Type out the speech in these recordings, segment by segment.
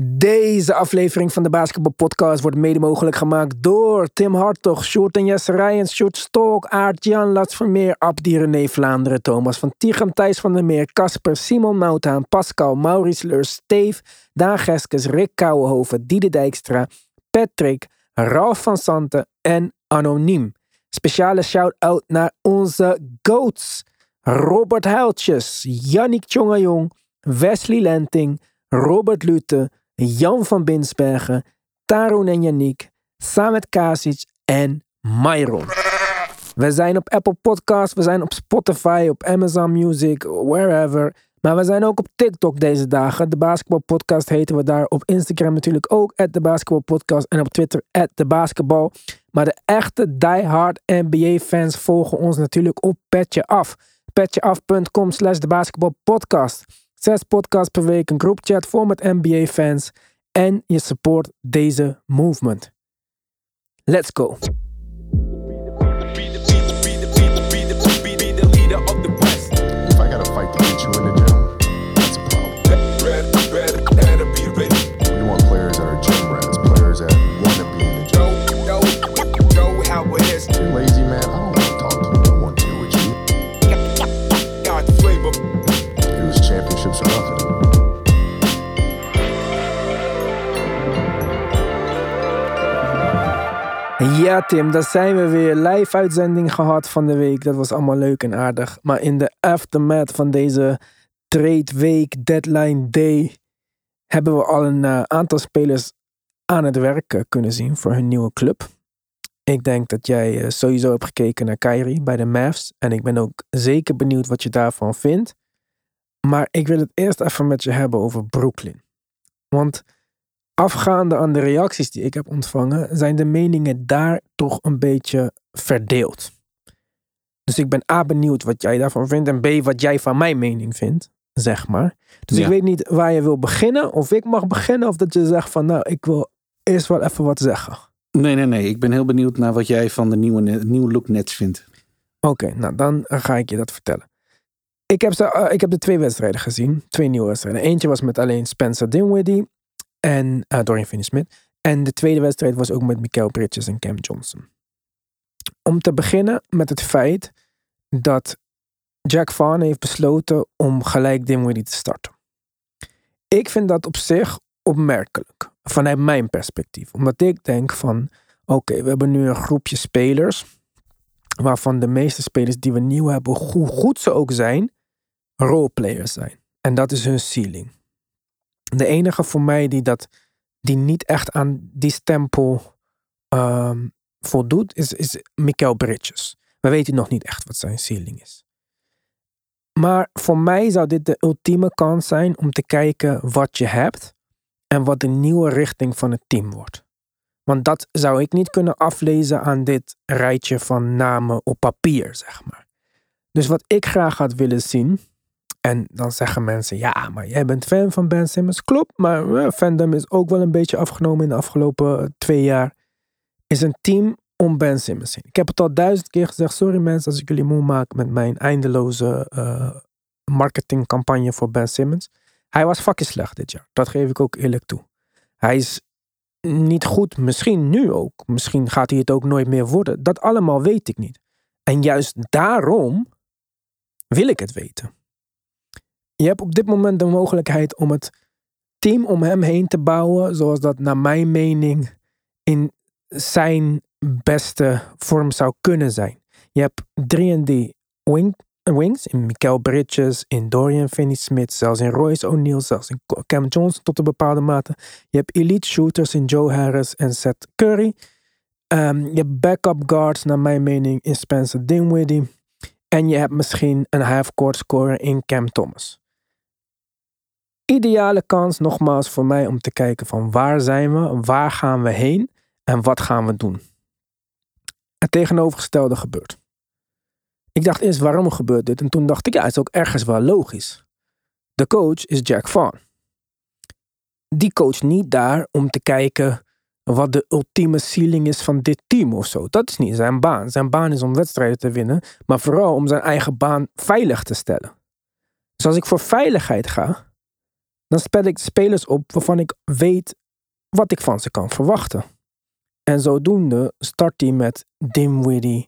Deze aflevering van de Basketball Podcast wordt mede mogelijk gemaakt door Tim Hartog, Sjoerd en Jesse Rijens, Sjoerd Stolk, Aart Jan, Lats Vermeer, Abdi René Vlaanderen, Thomas van Tichem, Thijs van der Meer, Casper, Simon Mouthaan, Pascal, Maurice Leurs, Steve, Daan Geskes, Rick Kouwenhoven, Diede Dijkstra, Patrick, Ralf van Santen en Anoniem. Speciale shout-out naar onze GOATs. Robert Huiltjes, Yannick Tjongajong, Wesley Lenting, Robert Lute, Jan van Binsbergen, Tarun en Yannick, Samet Kasic en Myron. We zijn op Apple Podcasts, we zijn op Spotify, op Amazon Music, wherever. Maar we zijn ook op TikTok deze dagen. De Basketball Podcast heten we daar. Op Instagram natuurlijk ook, de Basketball Podcast. En op Twitter, de Basketball. Maar de echte diehard NBA fans volgen ons natuurlijk op Petje Af. Petjeaf.com slash de Basketball Podcast. Zes podcasts per week, een groupchat vol met NBA fans. En je support deze movement. Let's go. Ja, Tim, daar zijn we weer. Live uitzending gehad van de week. Dat was allemaal leuk en aardig. Maar in de aftermath van deze trade week, deadline day, hebben we al een eh, aantal spelers aan het werk eh, kunnen zien voor hun nieuwe club. Ik denk dat jij eh, sowieso hebt gekeken naar Kyrie bij de Mavs. En ik ben ook zeker benieuwd wat je daarvan vindt. Maar ik wil het eerst even met je hebben over Brooklyn. Want afgaande aan de reacties die ik heb ontvangen, zijn de meningen daar toch een beetje verdeeld. Dus ik ben A benieuwd wat jij daarvan vindt en B wat jij van mijn mening vindt, zeg maar. Dus ik weet niet waar je wil beginnen, of ik mag beginnen, of dat je zegt van nou, ik wil eerst wel even wat zeggen. Nee, nee, nee. Ik ben heel benieuwd naar wat jij van de nieuwe, net- nieuwe look Nets vindt. Oké, nou dan ga ik je dat vertellen. Ik heb, eh, ik heb de twee wedstrijden gezien. Twee nieuwe wedstrijden. Eentje was met alleen Spencer Dinwiddie en eh Dorian Finney-Smith. En de tweede wedstrijd was ook met Mikael Bridges en Cam Johnson. Om te beginnen met het feit dat Jack Vaughn heeft besloten om gelijk Dinwiddie te starten. Ik vind dat op zich opmerkelijk. Vanuit mijn perspectief. Omdat ik denk van, oké, we hebben nu een groepje spelers waarvan de meeste spelers die we nieuw hebben, hoe goed ze ook zijn, roleplayers zijn. En dat is hun ceiling. De enige voor mij die, dat, die niet echt aan die stempel ehm, voldoet, is, is Mikael Bridges. We weten nog niet echt wat zijn ceiling is. Maar voor mij zou dit de ultieme kans zijn om te kijken wat je hebt en wat de nieuwe richting van het team wordt. Want dat zou ik niet kunnen aflezen aan dit rijtje van namen op papier, zeg maar. Dus wat ik graag had willen zien. En dan zeggen mensen, ja, maar jij bent fan van Ben Simmons. Klopt, maar fandom is ook wel een beetje afgenomen in de afgelopen eh, twee jaar. Is een team om Ben Simmons heen. Ik heb het al duizend keer gezegd. Sorry mensen als ik jullie moe maak met mijn eindeloze eh, marketingcampagne voor Ben Simmons. Hij was fucking slecht dit jaar. Dat geef ik ook eerlijk toe. Hij is niet goed. Misschien nu ook. Misschien gaat hij het ook nooit meer worden. Dat allemaal weet ik niet. En juist daarom wil ik het weten. Je hebt op dit moment de mogelijkheid om het team om hem heen te bouwen. Zoals dat naar mijn mening in zijn beste vorm zou kunnen zijn. Je hebt 3D wing, wings in Mikael Bridges, in Dorian Finney-Smith, zelfs in Royce O'Neal, zelfs in Cam Johnson tot een bepaalde mate. Je hebt elite shooters in Joe Harris en Seth Curry. Ehm, je hebt backup guards, naar mijn mening, in Spencer Dinwiddie. En je hebt misschien een half-court scorer in Cam Thomas. Ideale kans, nogmaals, voor mij om te kijken van waar zijn we, waar gaan we heen en wat gaan we doen. Het tegenovergestelde gebeurt. Ik dacht eerst waarom gebeurt dit en toen dacht ik ja, het is ook ergens wel logisch. De coach is Jack Vaughn. Die coach niet daar om te kijken wat de ultieme ceiling is van dit team of zo. Dat is niet zijn baan. Zijn baan is om wedstrijden te winnen, maar vooral om zijn eigen baan veilig te stellen. Dus als ik voor veiligheid ga, dan spel ik spelers op waarvan ik weet wat ik van ze kan verwachten. En zodoende start hij met Dimwitty,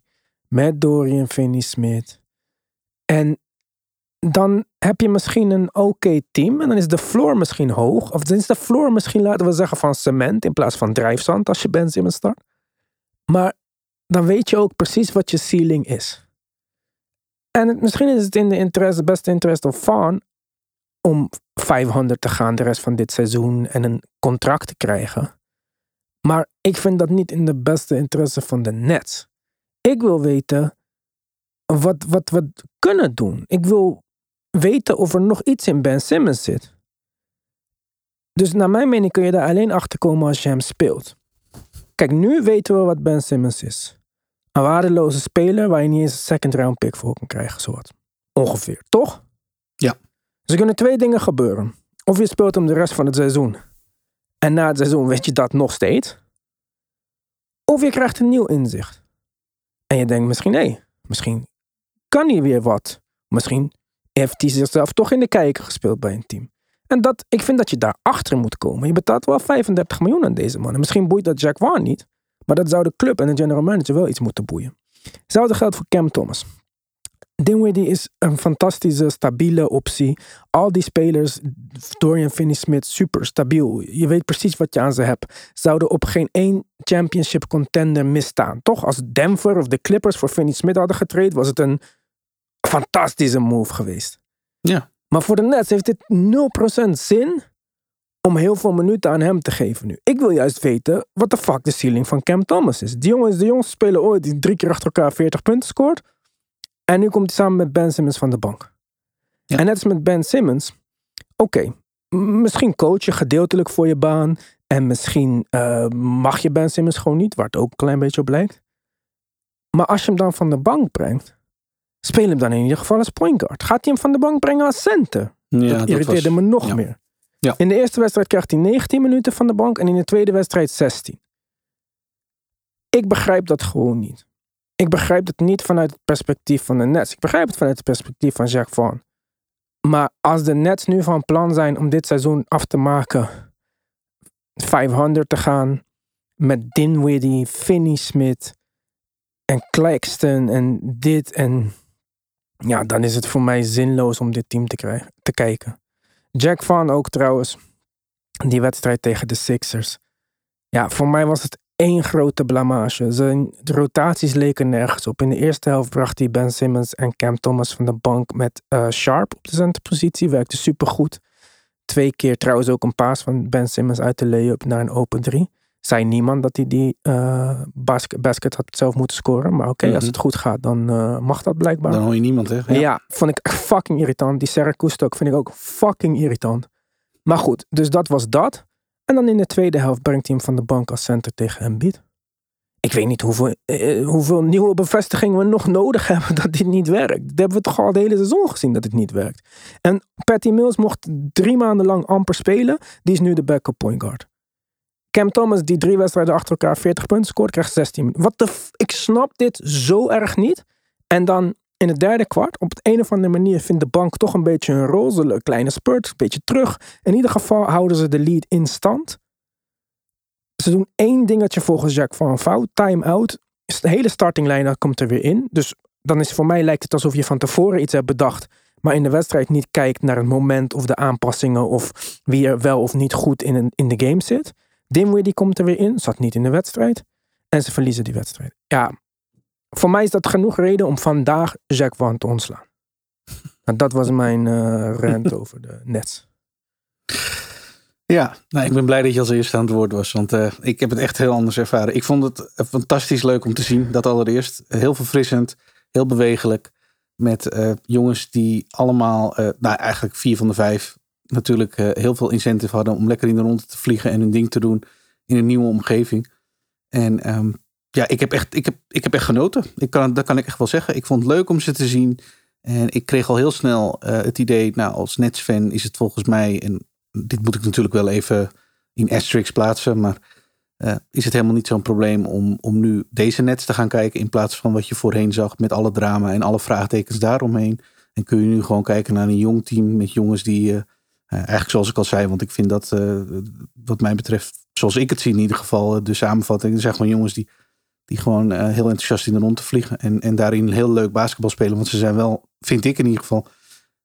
met Dorian Finney-Smith. En dan heb je misschien een oké team. En dan is de floor misschien hoog. Of dan is de floor misschien, laten we zeggen, van cement in plaats van drijfzand als je Ben start. Maar dan weet je ook precies wat je ceiling is. En misschien is het in de interesse, beste interest of Van om 500 te gaan de rest van dit seizoen en een contract te krijgen. Maar ik vind dat niet in de beste interesse van de Nets. Ik wil weten wat, wat we kunnen doen. Ik wil weten of er nog iets in Ben Simmons zit. Dus naar mijn mening kun je daar alleen achter komen als je hem speelt. Kijk, nu weten we wat Ben Simmons is. Een waardeloze speler waar je niet eens een second round pick voor kan krijgen, zowat. Ongeveer, toch? Dus er kunnen twee dingen gebeuren. Of je speelt hem de rest van het seizoen. En na het seizoen weet je dat nog steeds. Of je krijgt een nieuw inzicht. En je denkt misschien, hé, misschien kan hij weer wat. Misschien heeft hij zichzelf toch in de kijker gespeeld bij een team. En dat, ik vind dat je daar achter moet komen. Je betaalt wel 35 miljoen aan deze man. En misschien boeit dat Jack Vaughn niet. Maar dat zou de club en de general manager wel iets moeten boeien. Hetzelfde geldt voor Cam Thomas. Dinwiddie is een fantastische, stabiele optie. Al die spelers, Dorian Finney-Smith, super stabiel. Je weet precies wat je aan ze hebt. Zouden op geen één championship contender misstaan. Toch? Als Denver of de Clippers voor Finney-Smith hadden getraind, was het een fantastische move geweest. Ja. Maar voor de Nets heeft dit 0% zin om heel veel minuten aan hem te geven nu. Ik wil juist weten wat de fuck de ceiling van Cam Thomas is. Die jongen is de jongste speler ooit die drie keer achter elkaar 40 punten scoort. En nu komt hij samen met Ben Simmons van de bank. Ja. En net als met Ben Simmons. Oké, misschien coach je gedeeltelijk voor je baan. En misschien eh, mag je Ben Simmons gewoon niet, waar het ook een klein beetje op lijkt. Maar als je hem dan van de bank brengt, speel hem dan in ieder geval als point guard. Gaat hij hem van de bank brengen als center? Ja, dat irriteerde was- me nog ja. meer. Ja. In de eerste wedstrijd krijgt hij 19 minuten van de bank en in de tweede wedstrijd 16. Ik begrijp dat gewoon niet. Ik begrijp het niet vanuit het perspectief van de Nets. Ik begrijp het vanuit het perspectief van Jacques Vaughn. Maar als de Nets nu van plan zijn om dit seizoen af te maken, 500 te gaan met Dinwiddie, Finney-Smith en Claxton en dit en ja, dan is het voor mij zinloos om dit team te, krijgen, te kijken. Jack Van ook trouwens. Die wedstrijd tegen de Sixers. Ja, voor mij was het één grote blamage. Zijn rotaties leken nergens op. In de eerste helft bracht hij Ben Simmons en Cam Thomas van de bank met eh, Sharp op de centerpositie. Werkte supergoed. Twee keer trouwens ook een paas van Ben Simmons uit de lay-up naar een open drie. Zei niemand dat hij die eh, basket, basket had zelf moeten scoren. Maar oké, als Mhm. het goed gaat, dan eh, mag dat blijkbaar. Dan hoor je niemand, hè? Ja. vond ik fucking irritant. Die Sarah ook vind ik ook fucking irritant. Maar goed, dus dat was dat. En dan in de tweede helft brengt hij hem van de bank als center tegen Embiid. Ik weet niet hoeveel, eh, hoeveel nieuwe bevestigingen we nog nodig hebben dat dit niet werkt. Dat hebben we toch al het hele seizoen gezien dat het niet werkt. En Patty Mills mocht drie maanden lang amper spelen. Die is nu de backup point guard. Cam Thomas, die drie wedstrijden achter elkaar 40 punten scoort, krijgt 16 minuten. Wat de f- Ik snap dit zo erg niet. En dan in het derde kwart, op een of andere manier vindt de bank toch een beetje een rol. Kleine spurt, een beetje terug. In ieder geval houden ze de lead in stand. Ze doen één dingetje volgens Jacques van fout. Time-out. De hele startinglijn komt er weer in. Dus dan is voor mij lijkt het alsof je van tevoren iets hebt bedacht. Maar in de wedstrijd niet kijkt naar het moment of de aanpassingen. Of wie er wel of niet goed in, in de game zit. Dimwitty komt er weer in. Zat niet in de wedstrijd. En ze verliezen die wedstrijd. Ja, voor mij is dat genoeg reden om vandaag Jack Van te ontslaan. En dat was mijn eh rant over de Nets. Ja, nou, ik ben blij dat je als eerste aan het woord was. Want eh, ik heb het echt heel anders ervaren. Ik vond het eh, fantastisch leuk om te zien. Dat allereerst. Heel verfrissend. Heel bewegelijk. Met jongens die allemaal, nou eigenlijk vier van de vijf, natuurlijk heel veel incentive hadden om lekker in de ronde te vliegen en hun ding te doen in een nieuwe omgeving. En ehm, ja, ik heb, echt, ik, heb, ik heb echt genoten. Ik kan, dat kan ik echt wel zeggen. Ik vond het leuk om ze te zien. En ik kreeg al heel snel eh, het idee, nou als Nets-fan is het volgens mij, en dit moet ik natuurlijk wel even in asterisks plaatsen, maar eh, is het helemaal niet zo'n probleem om, om nu deze Nets te gaan kijken in plaats van wat je voorheen zag met alle drama en alle vraagtekens daaromheen. En kun je nu gewoon kijken naar een jong team met jongens die eh, eigenlijk zoals ik al zei, want ik vind dat, wat mij betreft, zoals ik het zie in ieder geval, de samenvatting. Er zijn gewoon jongens die, die gewoon eh, heel enthousiast in de rond te vliegen. En, en daarin heel leuk basketbal spelen. Want ze zijn wel, vind ik in ieder geval,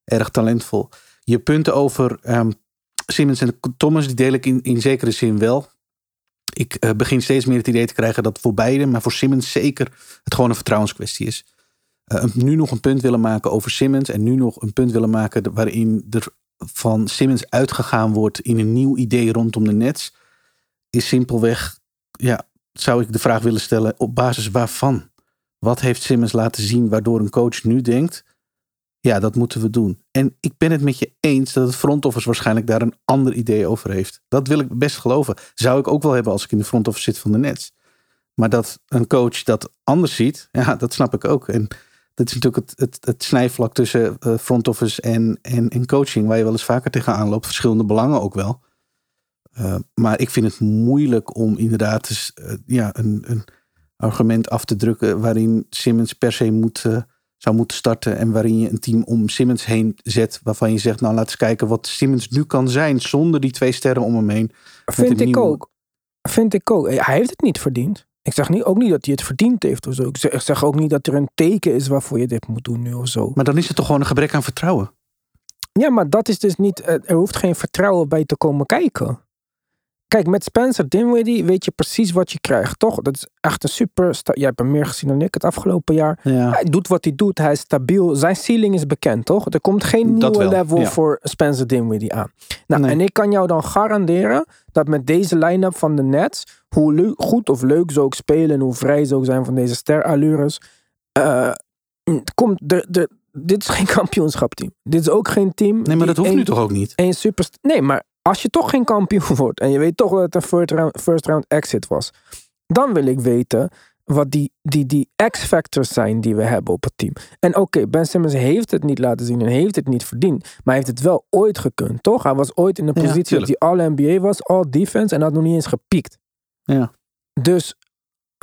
erg talentvol. Je punten over ehm, Simmons en Thomas, die deel ik in, in zekere zin wel. Ik eh, begin steeds meer het idee te krijgen dat voor beide, maar voor Simmons zeker, het gewoon een vertrouwenskwestie is. Eh, nu nog een punt willen maken over Simmons en nu nog een punt willen maken waarin er van Simmons uitgegaan wordt in een nieuw idee rondom de Nets, is simpelweg, ja, zou ik de vraag willen stellen, op basis waarvan? Wat heeft Simmons laten zien waardoor een coach nu denkt, ja, dat moeten we doen. En ik ben het met je eens dat het front office waarschijnlijk daar een ander idee over heeft. Dat wil ik best geloven. Zou ik ook wel hebben als ik in de front office zit van de Nets. Maar dat een coach dat anders ziet, ja, dat snap ik ook. En dat is natuurlijk het, het, het snijvlak tussen eh, front office en, en, en coaching, waar je wel eens vaker tegenaan loopt. Verschillende belangen ook wel. Uh, maar ik vind het moeilijk om inderdaad uh, ja, een, een argument af te drukken waarin Simmons per se moet, uh, zou moeten starten. En waarin je een team om Simmons heen zet. Waarvan je zegt, nou laat eens kijken wat Simmons nu kan zijn zonder die twee sterren om hem heen. Vind ik nieuwe... ook. Vind ik ook. Hij heeft het niet verdiend. Ik zeg niet, ook niet dat hij het verdiend heeft of zo. Ik zeg, ik zeg ook niet dat er een teken is waarvoor je dit moet doen nu of zo. Maar dan is het toch gewoon een gebrek aan vertrouwen? Ja, maar dat is dus niet. Er hoeft geen vertrouwen bij te komen kijken. Kijk, met Spencer Dinwiddie weet je precies wat je krijgt, toch? Dat is echt een super. Jij hebt hem meer gezien dan ik het afgelopen jaar. Ja. Hij doet wat hij doet, hij is stabiel. Zijn ceiling is bekend, toch? Er komt geen Dat nieuwe wel, level ja. voor Spencer Dinwiddie aan. Nou, Nee. en ik kan jou dan garanderen dat met deze line-up van de Nets, hoe goed of leuk ze ook spelen en hoe vrij ze ook zijn van deze sterallures, eh, het komt de, de, dit is geen kampioenschapteam. Dit is ook geen team. Nee, maar dat hoeft nu één- toch ook niet? een super. Nee, maar als je toch geen kampioen wordt en je weet toch dat het een first round, first round exit was, dan wil ik weten wat die, die, die X-factors zijn die we hebben op het team. En oké, Ben Simmons heeft het niet laten zien en heeft het niet verdiend, maar hij heeft het wel ooit gekund, toch? Hij was ooit in Ja, positie dat hij All-NBA was, All-Defense en had nog niet eens gepiekt. Ja. Dus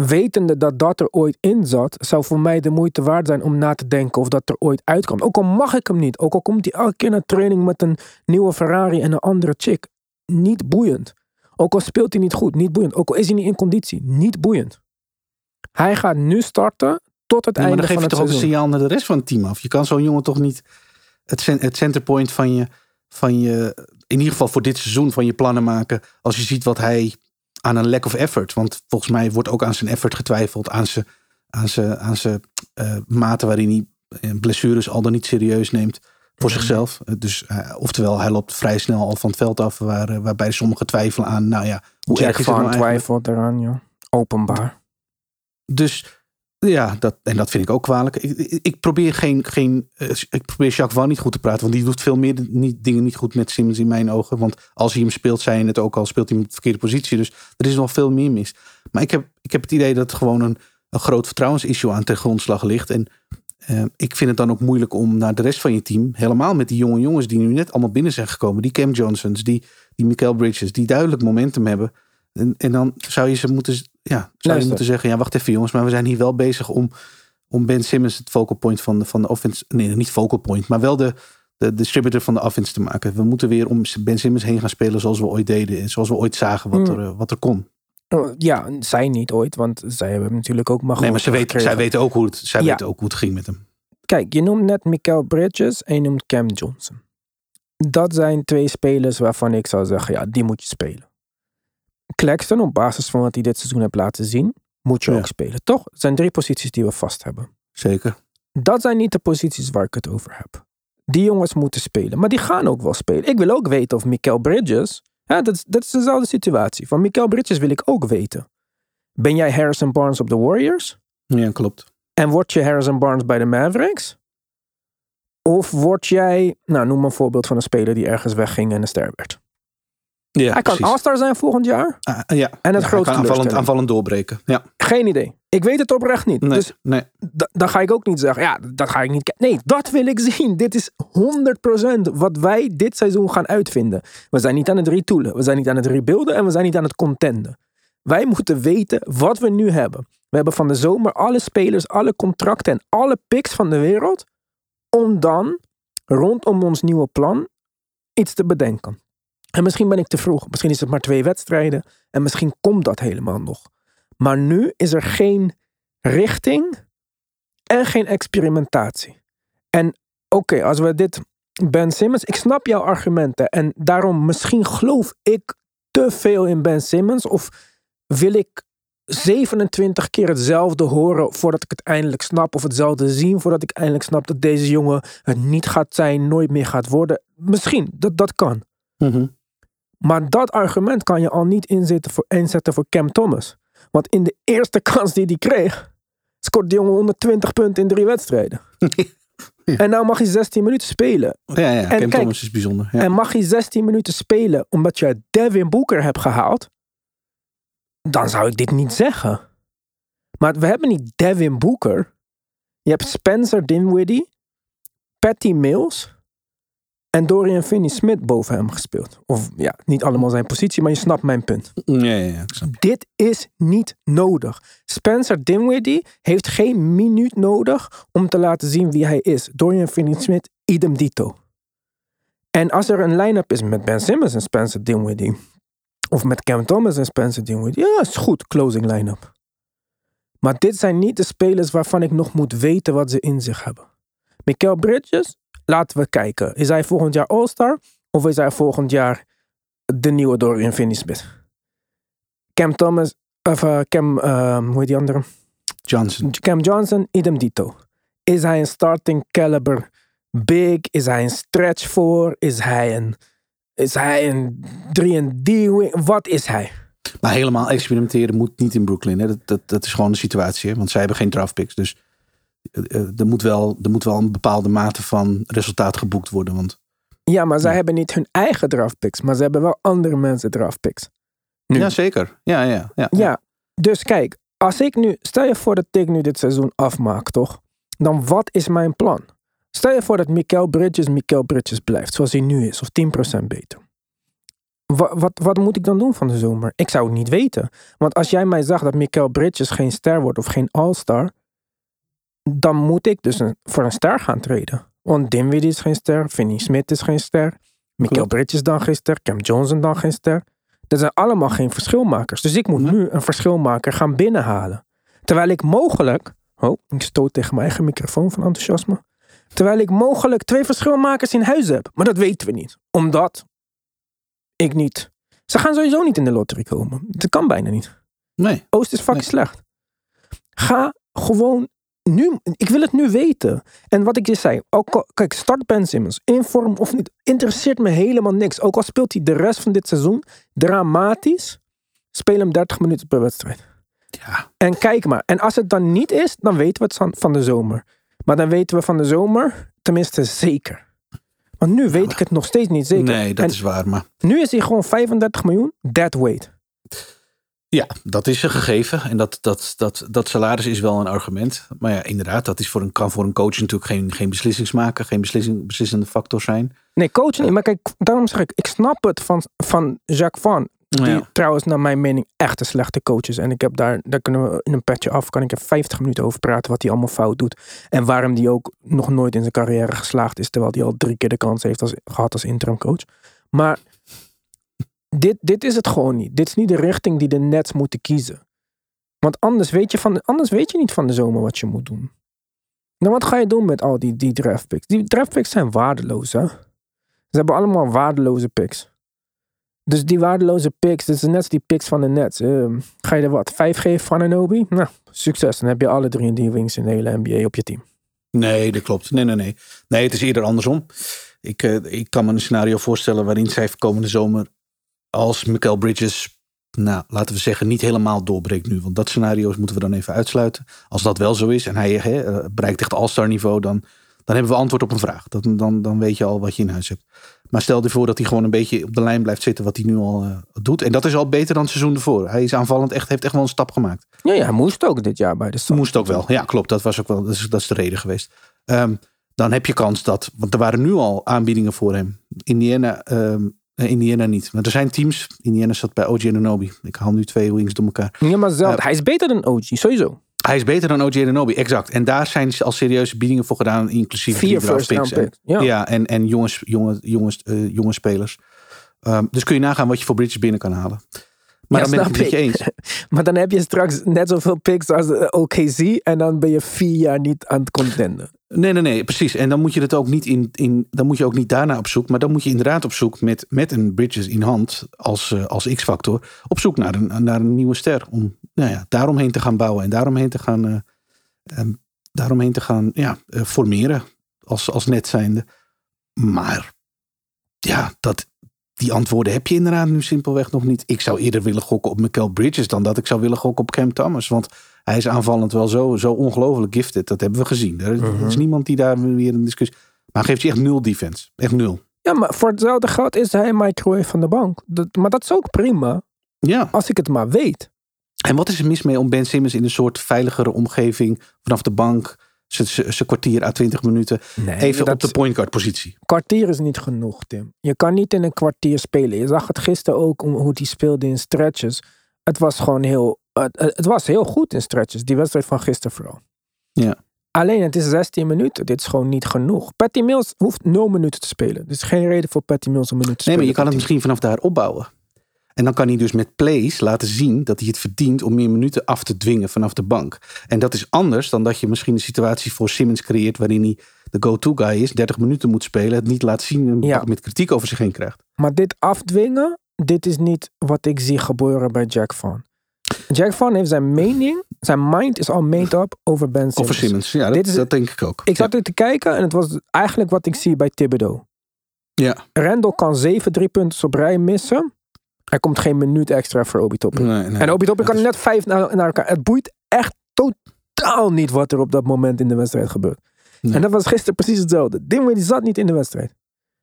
wetende dat dat er ooit in zat, zou voor mij de moeite waard zijn om na te denken of dat er ooit uitkomt. Ook al mag ik hem niet, ook al komt hij elke keer naar training met een nieuwe Ferrari en een andere chick. Niet boeiend. Ook al speelt hij niet goed, niet boeiend. Ook al is hij niet in conditie, niet boeiend. Hij gaat nu starten tot het Nee, maar einde dan geef van je het toch ook een seizoen. signaal naar de rest van het team af. Je kan zo'n jongen toch niet het, het centerpoint van je, van je, in ieder geval voor dit seizoen, van je plannen maken. Als je ziet wat hij aan een lack of effort. Want volgens mij wordt ook aan zijn effort getwijfeld. Aan zijn, aan zijn, aan zijn eh, mate waarin hij eh, blessures al dan niet serieus neemt. Voor zichzelf. Eh, Dus, oftewel, hij loopt vrij snel al van het veld af. Waar, waarbij sommigen twijfelen aan, nou ja, hoe Jack erg is het nou twijfelt eraan, ja. Openbaar. Dus ja, dat, en dat vind ik ook kwalijk. Ik, ik, probeer geen, geen eh, ik probeer Jacques Van niet goed te praten, want die doet veel meer niet, dingen niet goed met Simmons in mijn ogen. Want als hij hem speelt, zei je het ook al, speelt hij hem op de verkeerde positie. Dus er is nog veel meer mis. Maar ik heb, ik heb het idee dat gewoon een, een groot vertrouwensissue aan ten grondslag ligt. En eh, ik vind het dan ook moeilijk om naar de rest van je team, helemaal met die jonge jongens die nu net allemaal binnen zijn gekomen, die Cam Johnsons, die, die Mikael Bridges, die duidelijk momentum hebben. En, en dan zou je ze moeten, ja, zou je moeten zeggen, ja, wacht even jongens, maar we zijn hier wel bezig om, om Ben Simmons het focal point van de, van de offense, nee, niet focal point, maar wel de, de distributor van de offense te maken. We moeten weer om Ben Simmons heen gaan spelen zoals we ooit deden, en zoals we ooit zagen wat, Mm. er, eh, wat er kon. Oh, Ja, zij niet ooit, want zij hebben natuurlijk ook maar Nee, maar ze zij weten ook hoe het, zij Ja. weten ook hoe het ging met hem. Kijk, je noemt net Mikael Bridges en je noemt Cam Johnson. Dat zijn twee spelers waarvan ik zou zeggen, ja, die moet je spelen. Claxton, op basis van wat hij dit seizoen heeft laten zien, moet je Ja. ook spelen, toch? Het zijn drie posities die we vast hebben. Zeker. Dat zijn niet de posities waar ik het over heb. Die jongens moeten spelen, maar die gaan ook wel spelen. Ik wil ook weten of Mikael Bridges, ja, dat, is, dat is dezelfde situatie. Van Mikael Bridges wil ik ook weten. Ben jij Harrison Barnes op de Warriors? Ja, klopt. En word je Harrison Barnes bij de Mavericks? Of word jij, nou noem een voorbeeld van een speler die ergens wegging en een ster werd. Ja, Hij kan. All-Star zijn volgend jaar? Ah, ja. En het Ja, kan aanvallend, aanvallend doorbreken. Ja, Geen idee. Ik weet het oprecht niet. nee, Dus nee. da- dan ga ik ook niet zeggen, ja, dat ga ik niet Nee, dat wil ik zien. Dit is 100% wat wij dit seizoen gaan uitvinden. We zijn niet aan het retoolen. We zijn niet aan het rebuilden en we zijn niet aan het contenden. Wij moeten weten wat we nu hebben. We hebben van de zomer alle spelers, alle contracten en alle picks van de wereld. Om dan rondom ons nieuwe plan iets te bedenken. En misschien ben ik te vroeg. Misschien is het maar twee wedstrijden. En misschien komt dat helemaal nog. Maar nu is er geen richting en geen experimentatie. En oké, als we dit. Ben Simmons, ik snap jouw argumenten. En daarom misschien geloof ik te veel in Ben Simmons. Of wil ik 27 keer hetzelfde horen voordat ik het eindelijk snap. Of hetzelfde zien voordat ik eindelijk snap dat deze jongen het niet gaat zijn, nooit meer gaat worden. Misschien, dat, dat kan. Mhm. Maar dat argument kan je al niet inzetten voor, inzetten voor Cam Thomas. Want in de eerste kans die hij kreeg, scoort de jongen 120 punten in drie wedstrijden. En nou mag hij 16 minuten spelen. Ja, ja. En Cam kijk, Thomas is bijzonder. Ja. En mag hij 16 minuten spelen omdat je Devin Booker hebt gehaald, dan zou ik dit niet zeggen. Maar we hebben niet Devin Booker. Je hebt Spencer Dinwiddie, Patty Mills en Dorian Finney-Smith boven hem gespeeld. Of ja, niet allemaal zijn positie, maar je snapt mijn punt. ja, ja, ja. Dit is niet nodig. Spencer Dinwiddie heeft geen minuut nodig om te laten zien wie hij is. Dorian Finney-Smith, idem dito. En als er een line-up is met Ben Simmons en Spencer Dinwiddie, of met Cam Thomas en Spencer Dinwiddie, ja, is goed, closing line-up. Maar dit zijn niet de spelers waarvan ik nog moet weten wat ze in zich hebben. Mikael Bridges, laten we kijken. Is hij volgend jaar All-Star? Of is hij volgend jaar de nieuwe Dorian Finney-Smith? Cam Thomas, of eh, Cam, ehm, hoe heet die andere? Johnson. Cam Johnson, idem dito. Is hij een starting caliber big? Is hij een stretch voor? Is hij een, is hij een 3D wing? Wat is hij? Maar helemaal experimenteren moet niet in Brooklyn. Hè. Dat, dat, dat is gewoon de situatie. Hè. Want zij hebben geen draft picks. Dus er, moet wel, er moet wel een bepaalde mate van resultaat geboekt worden. Want Ja, maar zij Ja. hebben niet hun eigen draft picks, maar ze hebben wel andere mensen draft picks. Nu. ja, zeker. Ja, ja, ja. Ja, dus kijk, als ik nu, stel je voor dat ik nu dit seizoen afmaak, toch? Dan wat is mijn plan? Stel je voor dat Mikael Bridges Mikael Bridges blijft, zoals hij nu is, of 10% beter. Wat, wat, wat moet ik dan doen van de zomer? Ik zou het niet weten. Want als jij mij zegt dat Mikael Bridges geen ster wordt of geen all-star, dan moet ik dus een- voor een ster gaan treden. Want Dinwiddie is geen ster, Finney Smith is geen ster, Klopt. Bridges dan geen ster, Cam Johnson dan geen ster. Dat zijn allemaal geen verschilmakers. Dus ik moet Nee. nu een verschilmaker gaan binnenhalen. Terwijl ik mogelijk. Oh, ik stoot tegen mijn eigen microfoon van enthousiasme. Terwijl ik mogelijk twee verschilmakers in huis heb. Maar dat weten we niet. Omdat ik niet. Ze gaan sowieso niet in de lottery komen. Dat kan bijna niet. Nee. Oost is fucking Nee. slecht. Ga gewoon nu. Ik wil het nu weten. En wat ik je zei. Ook kijk, start Ben Simmons. In vorm of niet. Interesseert me helemaal niks. Ook al speelt hij de rest van dit seizoen dramatisch. Speel hem 30 minuten per wedstrijd. Ja. En kijk maar. En als het dan niet is, dan weten we het van- van de zomer. Maar dan weten we van de zomer tenminste zeker. Want nu weet ik het nog steeds niet zeker. Nee, dat en is waar. Maar nu is hij gewoon 35 miljoen. Dead weight. Ja, dat is een gegeven. En dat, dat, dat, dat salaris is wel een argument. Maar ja, inderdaad, dat is voor een, kan voor een coach natuurlijk geen, geen beslissingsmaker, geen beslissing, beslissende factor zijn. Nee, coach niet. Maar kijk, daarom zeg ik, ik snap het van, van Jacques Van. Die Ja. trouwens naar mijn mening echt een slechte coach is. En ik heb daar, daar kunnen we in een petje af, kan ik er 50 minuten over praten wat hij allemaal fout doet. En waarom hij ook nog nooit in zijn carrière geslaagd is. Terwijl hij al drie keer de kans heeft als, gehad als interim coach. Maar dit, dit is het gewoon niet. Dit is niet de richting die de Nets moeten kiezen. Want anders weet je, van, anders weet je niet van de zomer wat je moet doen. Nou, wat ga je doen met al die, die draft picks? Die draft picks zijn waardeloos, hè? Ze hebben allemaal waardeloze picks. Dus die waardeloze picks, dat is net die picks van de Nets. Ehm, ga je er wat, vijf geven van Anobi? Nou, succes. Dan heb je alle drie die wings in de hele NBA op je team. Nee, dat klopt. Nee, nee, nee. Nee, het is eerder andersom. Ik, eh, ik kan me een scenario voorstellen waarin zij komende zomer als Michael Bridges, nou, laten we zeggen, niet helemaal doorbreekt nu. Want dat scenario moeten we dan even uitsluiten. Als dat wel zo is en hij eh, bereikt echt all-star niveau, dan, dan hebben we antwoord op een vraag. Dat, dan, dan weet je al wat je in huis hebt. Maar stel je voor dat hij gewoon een beetje op de lijn blijft zitten wat hij nu al eh, doet. En dat is al beter dan het seizoen ervoor. Hij is aanvallend echt, heeft echt wel een stap gemaakt. Ja, ja, hij moest ook dit jaar bij de Suns. Moest ook wel. Ja, klopt. Dat was ook wel. Dat is, dat is de reden geweest. Ehm, dan heb je kans dat. Want er waren nu al aanbiedingen voor hem. Indiana, ehm, eh, Indiana niet. Maar er zijn teams. Indiana zat bij OG Anunoby. Ik haal nu twee wings door elkaar. Ja, maar zelf, Ja. hij is beter dan OG, sowieso. Hij is beter dan OJ Ananobi, exact. En daar zijn ze al serieuze biedingen voor gedaan, inclusief Vier first picks en-. Ja. Ja, en, en jongens, jonge, jongens, eh, jonge spelers. Ehm, dus kun je nagaan wat je voor Bridges binnen kan halen. Maar Ja, dan ben ik het met je ik. eens. Maar dan heb je straks net zoveel picks als de OKC. En dan ben je vier jaar niet aan het contenden. Nee, nee, nee, precies. En dan moet je het ook niet in, in dan moet je ook niet daarna op zoek, maar dan moet je inderdaad op zoek met, met een Bridges in hand als, eh, als X-factor, op zoek naar een, naar een nieuwe ster. Om nou ja, daaromheen te gaan bouwen en daaromheen te gaan, eh, ehm, daaromheen te gaan ja, eh, formeren als, als net zijnde. Maar ja, dat, die antwoorden heb je inderdaad nu simpelweg nog niet. Ik zou eerder willen gokken op Michael Bridges dan dat ik zou willen gokken op Cam Thomas. Want hij is aanvallend wel zo, zo ongelooflijk gifted. Dat hebben we gezien. Er is, is niemand die daar weer een discussie... Maar hij geeft je echt nul defense. Echt nul. Ja, maar voor hetzelfde geld is hij microwave van de bank. Dat, maar dat is ook prima. Ja. Als ik het maar weet. En wat is er mis mee om Ben Simmons in een soort veiligere omgeving... vanaf de bank, zijn kwartier à 20 minuten... Nee, even dat op de point guard positie. kwartier is niet genoeg, Tim. Je kan niet in een kwartier spelen. Je zag het gisteren ook om hoe hij speelde in stretches. Het was gewoon heel. Het, het was heel goed in stretches. Die wedstrijd van gisteren vooral. Ja. Alleen het is 16 minuten. Dit is gewoon niet genoeg. Patty Mills hoeft 0 minuten te spelen. Is geen reden voor Patty Mills een minuut te Nee, spelen. maar je kan het misschien vanaf daar opbouwen. En dan kan hij dus met plays laten zien dat hij het verdient om meer minuten af te dwingen vanaf de bank. En dat is anders dan dat je misschien een situatie voor Simmons creëert waarin hij de go-to guy is, 30 minuten moet spelen, het niet laat zien en Ja. met kritiek over zich heen krijgt. Maar dit afdwingen, dit is niet wat ik zie gebeuren bij Jack Van. Jack Van heeft zijn mening, zijn mind is al made up over Ben Simmons. Over Simmons, ja, dat, Dit is- dat denk ik ook. Ik zat er te kijken en het was eigenlijk wat ik zie bij Thibodeau. Ja, Randall kan zeven drie punten op rij missen. Er komt geen minuut extra voor Obi Toppin. nee, nee. En Obi Toppin kan is- net vijf naar, naar elkaar. Het boeit echt totaal niet wat er op dat moment in de wedstrijd gebeurt. Nee. En dat was gisteren precies hetzelfde. Dinwiddie zat niet in de wedstrijd.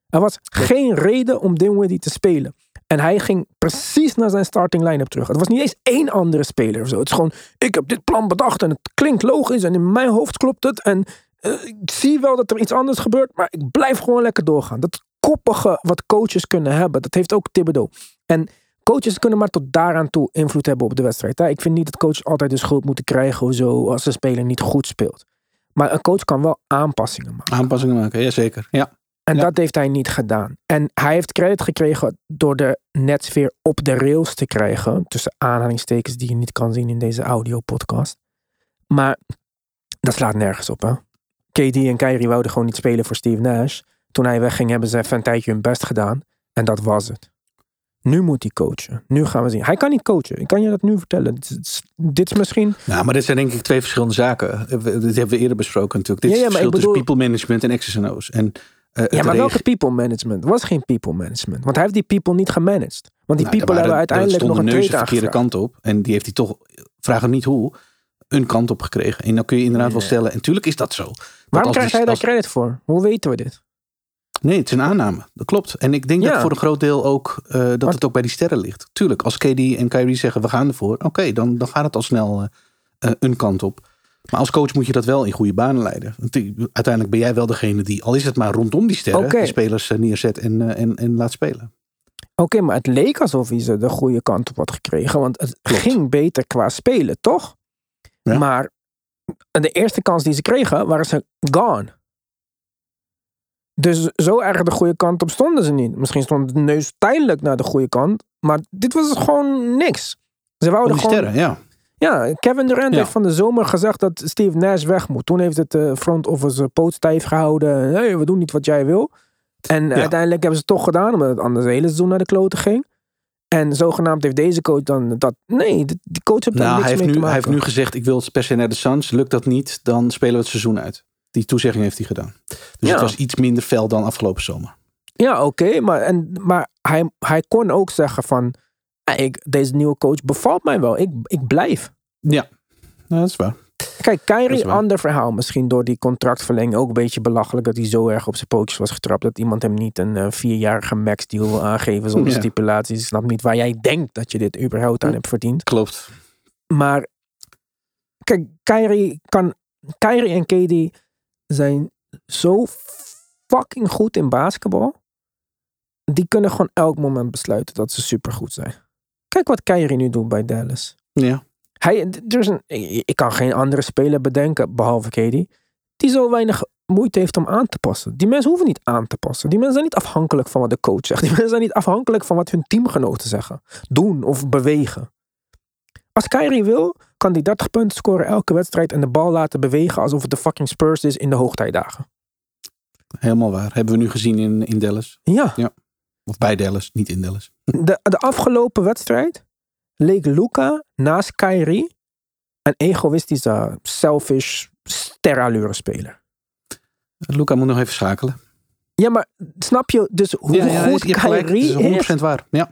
Er was geen reden om Dinwiddie te spelen. En hij ging precies naar zijn starting line-up terug. Het was niet eens één andere speler of zo. Het is gewoon, ik heb dit plan bedacht en het klinkt logisch en in mijn hoofd klopt het. En eh, ik zie wel dat er iets anders gebeurt, maar ik blijf gewoon lekker doorgaan. Dat koppige wat coaches kunnen hebben, dat heeft ook Thibodeau. En coaches kunnen maar tot daaraan toe invloed hebben op de wedstrijd. Hè? Ik vind niet dat coaches altijd de schuld moeten krijgen of zo als een speler niet goed speelt. Maar een coach kan wel aanpassingen maken. Aanpassingen maken, ja zeker. Ja. En Ja. dat heeft hij niet gedaan. En hij heeft credit gekregen door de nets weer op de rails te krijgen. Tussen aanhalingstekens die je niet kan zien in deze audio-podcast. Maar dat slaat nergens op, hè. KD en Kyrie wouden gewoon niet spelen voor Steve Nash. Toen hij wegging hebben ze even een tijdje hun best gedaan. En dat was het. Nu moet hij coachen. Nu gaan we zien. Hij kan niet coachen. Ik kan je dat nu vertellen. Dit is, dit is misschien... Nou, maar dit zijn denk ik twee verschillende zaken. We- Dit hebben we eerder besproken natuurlijk. Dit Ja, is ja, het maar verschil bedoel- tussen people management en X's en O's. En, eh, het Ja, maar welke people management? Het was geen people management. Want hij heeft die people niet gemanaged. Want die Nou, people er hebben uiteindelijk er nog een neuzen de verkeerde aangevraagd. kant op. En die heeft hij toch, vragen niet hoe, een kant op gekregen. En dan kun je inderdaad wel stellen. En tuurlijk is dat zo. Waarom krijgt hij daar als- credit voor? Hoe weten we dit? Nee, het is een aanname. Dat klopt. En ik denk Ja. dat voor een groot deel ook eh, dat Maar- het ook bij die sterren ligt. Tuurlijk, als KD en Kyrie zeggen we gaan ervoor. Oké, dan, dan gaat het al snel eh, eh, een kant op. Maar als coach moet je dat wel in goede banen leiden. Die- uiteindelijk ben jij wel degene die, al is het maar rondom die sterren, Oké. de spelers neerzet en, en, en laat spelen. Oké, maar het leek alsof hij ze de goede kant op had gekregen. Want het Klopt. ging beter qua spelen, toch? Ja. Maar de eerste kans die ze kregen, waren ze gone. Dus zo erg de goede kant op stonden ze niet. Misschien stond de neus tijdelijk naar de goede kant. Maar dit was gewoon niks. Ze wouden gewoon sterren, ja. Ja, Kevin Durant Ja. heeft van de zomer gezegd dat Steve Nash weg moet. Toen heeft het eh, front office eh, poot stijf gehouden. Hey, we doen niet wat jij wil. En uiteindelijk hebben ze het toch gedaan, omdat het anders het hele seizoen naar de kloten ging. En zogenaamd heeft deze coach dan dat. Nee, die coach heeft daar Nou, niks hij heeft, mee nu, te hij heeft nu gezegd, ik wil per se naar de Suns. Lukt dat niet, dan spelen we het seizoen uit. Die toezegging heeft hij gedaan. Dus Ja. het was iets minder fel dan afgelopen zomer. Ja, oké, maar, en, maar hij, hij kon ook zeggen van. "Ah, Ik, deze nieuwe coach bevalt mij wel. Ik, ik blijf. Ja, nou, dat is waar. Kijk, Kyrie, ander verhaal. Misschien door die contractverlenging ook een beetje belachelijk dat hij zo erg op zijn pootjes was getrapt. Dat iemand hem niet een eh, vierjarige max deal wil aangeven zonder Ja. stipulaties. Ik snap niet waar jij denkt dat je dit überhaupt aan hebt verdiend. Klopt. Maar kijk, Kyrie, kan, Kyrie en KD zijn zo fucking goed in basketbal. Die kunnen gewoon elk moment besluiten dat ze supergoed zijn. Kijk wat Kyrie nu doet bij Dallas. Ja. Hij, er is een, ik kan geen andere speler bedenken, behalve Katie, die zo weinig moeite heeft om aan te passen. Die mensen hoeven niet aan te passen. Die mensen zijn niet afhankelijk van wat de coach zegt. Die mensen zijn niet afhankelijk van wat hun teamgenoten zeggen. Doen of bewegen. Als Kyrie wil, kan hij 30 punten scoren elke wedstrijd en de bal laten bewegen alsof het de fucking Spurs is in de hoogtijdagen. Helemaal waar. Hebben we nu gezien in, in Dallas. Ja, Of bij Dallas, niet in Dallas. de, de afgelopen wedstrijd leek Luca naast Kyrie een egoïstische, selfish, sterallure speler. Luca moet nog even schakelen. Ja, maar snap je dus hoe goed je gelijk. Kyrie is 100% is? waar. Ja.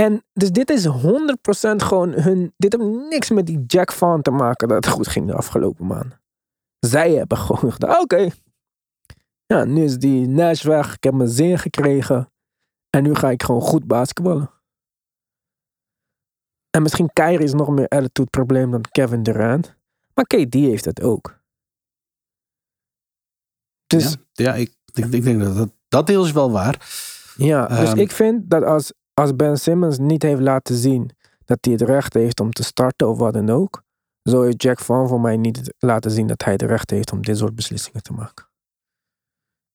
En dus dit is 100% gewoon hun... Dit heeft niks met die Jack Van te maken dat het goed ging de afgelopen maanden. Zij hebben gewoon gedacht, oké. Ja, nu is die Nash weg. Ik heb mijn zin gekregen. En nu ga ik gewoon goed basketballen. En misschien Kyrie is nog meer attitude probleem dan Kevin Durant. Maar KD heeft het ook. Dus ja, ja ik, ik, ik denk dat, dat dat deel is wel waar. Ja, dus Ehm, ik vind dat als, als Ben Simmons niet heeft laten zien dat hij het recht heeft om te starten of wat dan ook, zo heeft Jack Van voor mij niet laten zien dat hij het recht heeft om dit soort beslissingen te maken.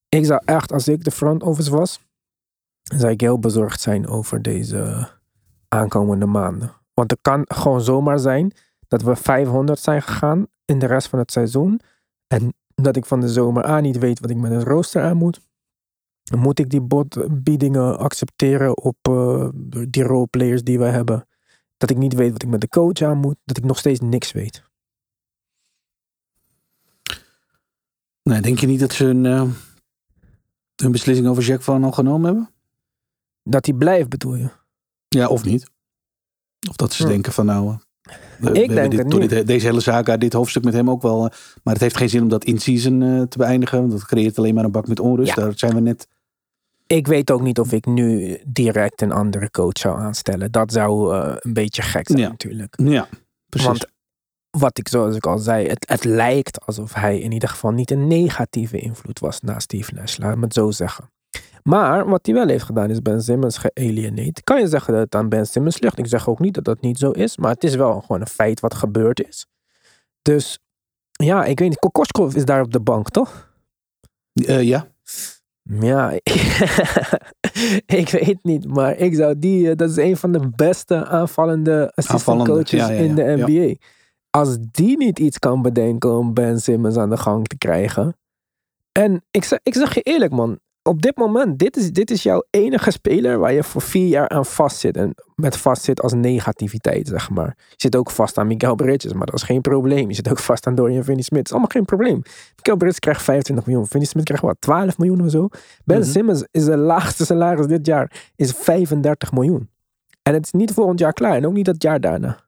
Ik zou echt, als ik de front office was, zou ik heel bezorgd zijn over deze aankomende maanden. Want het kan gewoon zomaar zijn dat we 500 zijn gegaan in de rest van het seizoen. En dat ik van de zomer aan niet weet wat ik met het rooster aan moet. Moet ik die botbiedingen accepteren op eh, die roleplayers die we hebben? Dat ik niet weet wat ik met de coach aan moet. Dat ik nog steeds niks weet. Nee, denk je niet dat ze hun, eh, hun beslissing over Jack van al genomen hebben? Dat hij blijft, bedoel je? Ja, of niet? Of dat ze Hm. denken van nou... eh, we denk dit, het dit- deze hele zaak, dit hoofdstuk met hem ook wel. maar het heeft geen zin om dat in season te beëindigen. Want dat creëert alleen maar een bak met onrust. Ja. Daar zijn we net. Ik weet ook niet of ik nu direct een andere coach zou aanstellen. Dat zou eh, een beetje gek zijn Ja. natuurlijk. Ja, precies. Want wat ik zoals ik al zei, het, het lijkt alsof hij in ieder geval niet een negatieve invloed was na Steve Nash. Laat me het zo zeggen. Maar wat hij wel heeft gedaan is Ben Simmons gealienate. Kan je zeggen dat het aan Ben Simmons ligt? Ik zeg ook niet dat dat niet zo is. Maar het is wel gewoon een feit wat gebeurd is. Dus ja, ik weet niet. Kokoskov is daar op de bank, toch? Eh, ja, Ja, ik weet niet, maar ik zou die, eh, dat is een van de beste aanvallende assistant coaches ja, ja, in de. NBA. Als die niet iets kan bedenken om Ben Simmons aan de gang te krijgen. En ik ik zeg je eerlijk man, op dit moment, dit is, dit is jouw enige speler waar je voor vier jaar aan vastzit. En met vastzit als negativiteit, zeg maar. Je zit ook vast aan Miguel Bridges, maar dat is geen probleem. Je zit ook vast aan Dorian Finney-Smith. Dat is allemaal geen probleem. Miguel Bridges krijgt 25 miljoen. Finney-Smith krijgt wat, 12 miljoen of zo. Ben Mhm. Simmons is de laagste salaris dit jaar, is 35 miljoen. En het is niet volgend jaar klaar en ook niet het jaar daarna.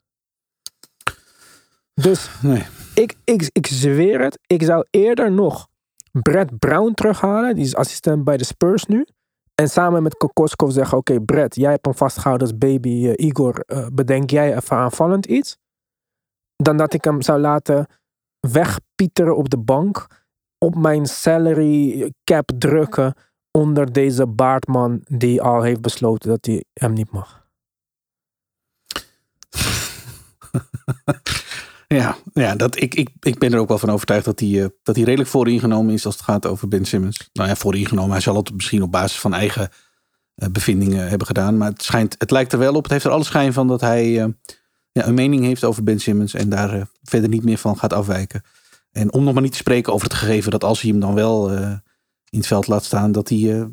Dus nee. ik, ik, ik zweer het, ik zou eerder nog Brett Brown terughalen. Die is assistent bij de Spurs nu. En samen met Kokoskov zeggen, oké Brett, jij hebt hem vastgehouden als baby eh, Igor. eh, bedenk jij even aanvallend iets? Dan dat ik hem zou laten wegpieteren op de bank. Op mijn salary cap drukken onder deze baardman die al heeft besloten dat hij hem niet mag. Ja, ja dat, ik, ik, ik ben er ook wel van overtuigd dat hij, eh, dat hij redelijk vooringenomen is als het gaat over Ben Simmons. Nou ja, vooringenomen. Hij zal het misschien op basis van eigen eh, bevindingen hebben gedaan. Maar het, schijnt, het lijkt er wel op. Het heeft er alle schijn van dat hij eh, ja, een mening heeft over Ben Simmons. En daar verder niet meer van gaat afwijken. En om nog maar niet te spreken over het gegeven dat als hij hem dan wel in het veld laat staan. Dat hij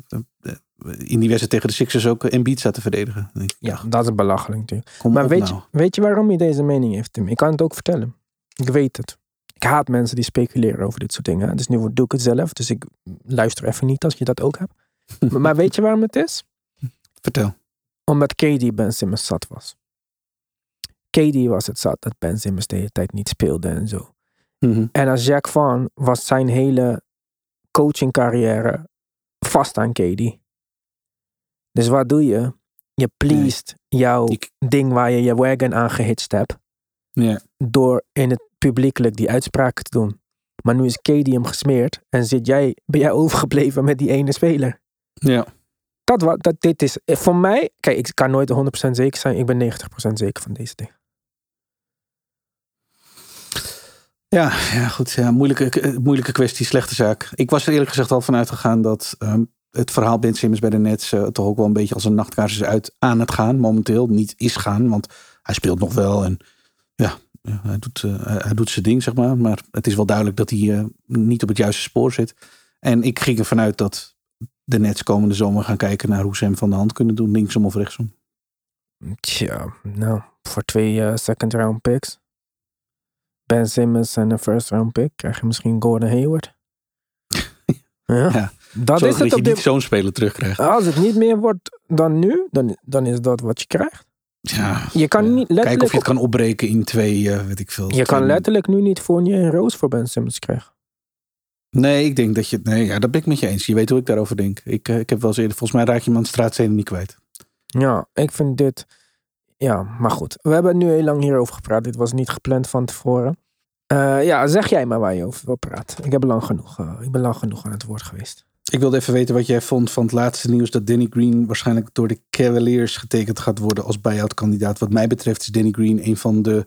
in die wedstrijd tegen de Sixers ook eh, Embiid staat te verdedigen. Ja, dat is belachelijk natuurlijk. Kom Maar weet, nou. je, weet je waarom hij deze mening heeft, Tim? Ik kan het ook vertellen. Ik weet het. Ik haat mensen die speculeren over dit soort dingen. hè. Dus nu doe ik het zelf. Dus ik luister even niet als je dat ook hebt. maar, maar weet je waarom het is? Vertel. Omdat KD Ben Simmons zat was. KD was het zat dat Ben Simmons de hele tijd niet speelde en zo. Mhm. En als Jack Van was zijn hele coachingcarrière vast aan KD. Dus wat doe je? Je pleased jouw Ik- ding waar je je wagon aan gehitcht hebt. Ja. Door in het publiekelijk die uitspraken te doen. Maar nu is KD hem gesmeerd. En zit jij, ben jij overgebleven met die ene speler. ja. Dat, wat, dat dit is, eh, voor mij, kijk, ik kan nooit 100% zeker zijn. Ik ben 90% zeker van deze ding. Ja, ja goed. Ja, moeilijke, eh, moeilijke kwestie, slechte zaak. Ik was er eerlijk gezegd al van uitgegaan dat ehm, het verhaal Ben Simmons bij de Nets eh, toch ook wel een beetje als een nachtkaars is uit aan het gaan. Momenteel niet is gaan, want hij speelt nog wel en ja, hij, doet, eh, hij- doet zijn ding, zeg maar. Maar het is wel duidelijk dat hij eh, niet op het juiste spoor zit. En ik ging ervan uit dat de Nets komende zomer gaan kijken naar hoe ze hem van de hand kunnen doen, linksom of rechtsom. Tja, nou, voor twee second round picks. Ben Simmons en een first round pick krijg je misschien Gordon Hayward. ja. Ja. Dat Zorg is het dat je niet zo'n speler terugkrijgt. Als het niet meer wordt dan nu, dan, dan is dat wat je krijgt. Ja, Je kan ja. niet Kijken of letterlijk, je het kan opbreken in twee, eh, weet ik veel. je kan letterlijk nu niet Fournier en Roos voor Ben Simmons krijgen. Nee, ik denk dat je. Nee, ja, dat ben ik met je eens. Je weet hoe ik daarover denk. Ik, eh, ik heb wel eens eerder. Volgens mij raak je de straatstenen niet kwijt. Ja, ik vind dit. Ja, maar goed. We hebben nu heel lang hierover gepraat. Dit was niet gepland van tevoren. Eh, ja, zeg jij maar waar je over wil praten. Ik heb lang genoeg. ik ben lang genoeg aan het woord geweest. Ik wilde even weten wat jij vond van het laatste nieuws dat Danny Green waarschijnlijk door de Cavaliers getekend gaat worden als buyout kandidaat. Wat mij betreft is Danny Green een van de,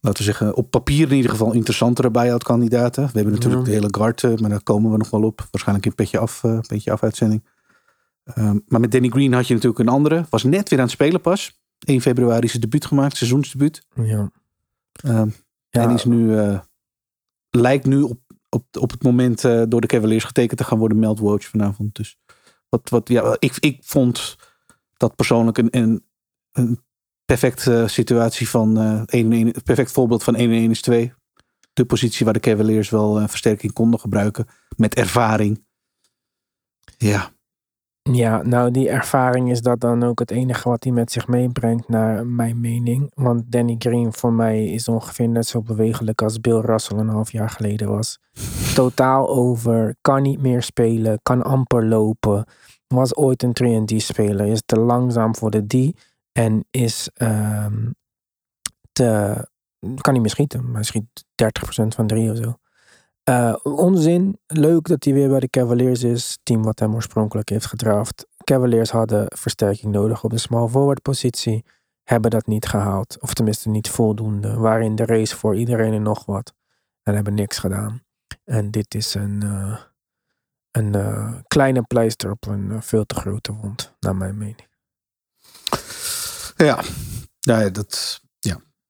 laten we zeggen, op papier in ieder geval interessantere buyout kandidaten. We hebben natuurlijk Ja. de hele guard, maar daar komen we nog wel op. Waarschijnlijk in petje af, eh, petje af uitzending. Maar met Danny Green had je natuurlijk een andere. Was net weer aan het spelen pas. 1 februari zijn debuut gemaakt, seizoensdebuut. Ja. Ehm, Ja, En is nu, eh, lijkt nu op, op, op het moment eh, door de Cavaliers getekend te gaan worden, Meld Watch vanavond. Dus wat, wat, ja, ik, ik vond dat persoonlijk een, een, een perfecte situatie van eh 1 1, een perfect voorbeeld van 1 en 1 is 2. De positie waar de Cavaliers wel eh, versterking konden gebruiken. Met ervaring. Ja, Ja, nou die ervaring is dat dan ook het enige wat hij met zich meebrengt naar mijn mening. Want Danny Green voor mij is ongeveer net zo bewegelijk als Bill Russell een half jaar geleden was. Totaal over, kan niet meer spelen, kan amper lopen. Was ooit een 3D speler, is te langzaam voor de D en is ehm, te, kan niet meer schieten. Maar schiet 30% van drie of zo. Eh, onzin. Leuk dat hij weer bij de Cavaliers is. Team wat hem oorspronkelijk heeft gedraft. Cavaliers hadden versterking nodig op de small forward positie. Hebben dat niet gehaald. Of tenminste niet voldoende. Waren in de race voor iedereen en nog wat. En hebben niks gedaan. En dit is een, eh, een eh, kleine pleister op een veel te grote wond. Naar mijn mening. ja. ja dat.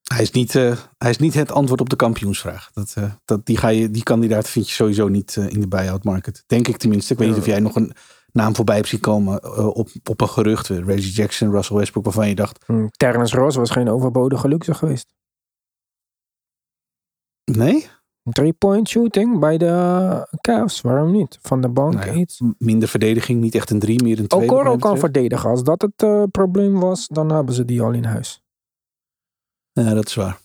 Hij, is niet, eh, hij is niet het antwoord op de kampioensvraag. Dat, eh, dat, die, ga je, die kandidaat vind je sowieso niet eh, in de buyout market. Denk ik tenminste. Ik weet niet of jij nog een naam voorbij hebt zien komen op, op een gerucht. Reggie Jackson, Russell Westbrook, waarvan je dacht, Hm, Terrence Ross was geen overbodige luxe geweest. nee? Three-point shooting bij de Cavs. Waarom niet? Van de bank Nou ja, iets. Minder verdediging, niet echt een drie, meer een twee. Okoro kan verdedigen. Als dat het probleem was, dan hebben ze die al in huis. Ja, dat is waar.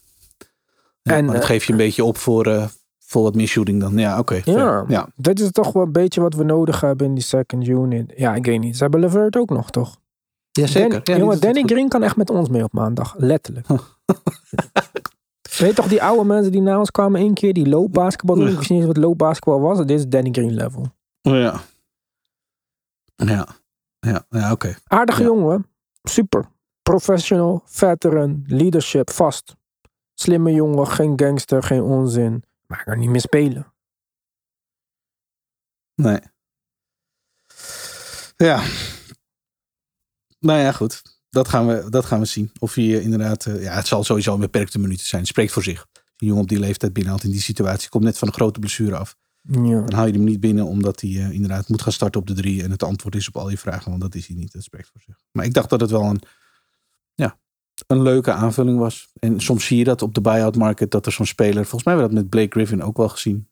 Ja, En, maar dat eh, geef je een beetje op voor, eh, voor wat meer shooting dan. Ja, oké. Ja. ja. Dit is toch wel een beetje wat we nodig hebben in die second unit. Ja, ik weet niet. Ze hebben Levert ook nog, toch? Ja, zeker. Dan- Ja, jongen, Danny goed. Green kan echt met ons mee op maandag. Letterlijk. Weet je toch die oude mensen die na ons kwamen één keer, die loopbasketbal doen? Ik wist niet eens wat loopbasketbal was. Dit is Danny Green level. Oh, ja. Ja. Ja, ja oké. Aardige Ja. jongen. Super. Professional, veteran, leadership, vast. Slimme jongen, geen gangster, geen onzin. Maar kan niet meer spelen. Nee. Ja. Nou ja, goed. Dat gaan we, dat gaan we zien. Of hij eh, inderdaad... eh, ja, het zal sowieso een beperkte minuten zijn. Het spreekt voor zich. Een jongen op die leeftijd binnenhaalt in die situatie. Komt net van een grote blessure af. Ja. Dan haal je hem niet binnen omdat hij eh, inderdaad moet gaan starten op de drie. En het antwoord is op al je vragen. Want dat is hij niet. Dat spreekt voor zich. Maar ik dacht dat het wel een... Ja, een leuke aanvulling was. En soms zie je dat op de buyout market. Dat er zo'n speler... Volgens mij hebben we dat met Blake Griffin ook wel gezien.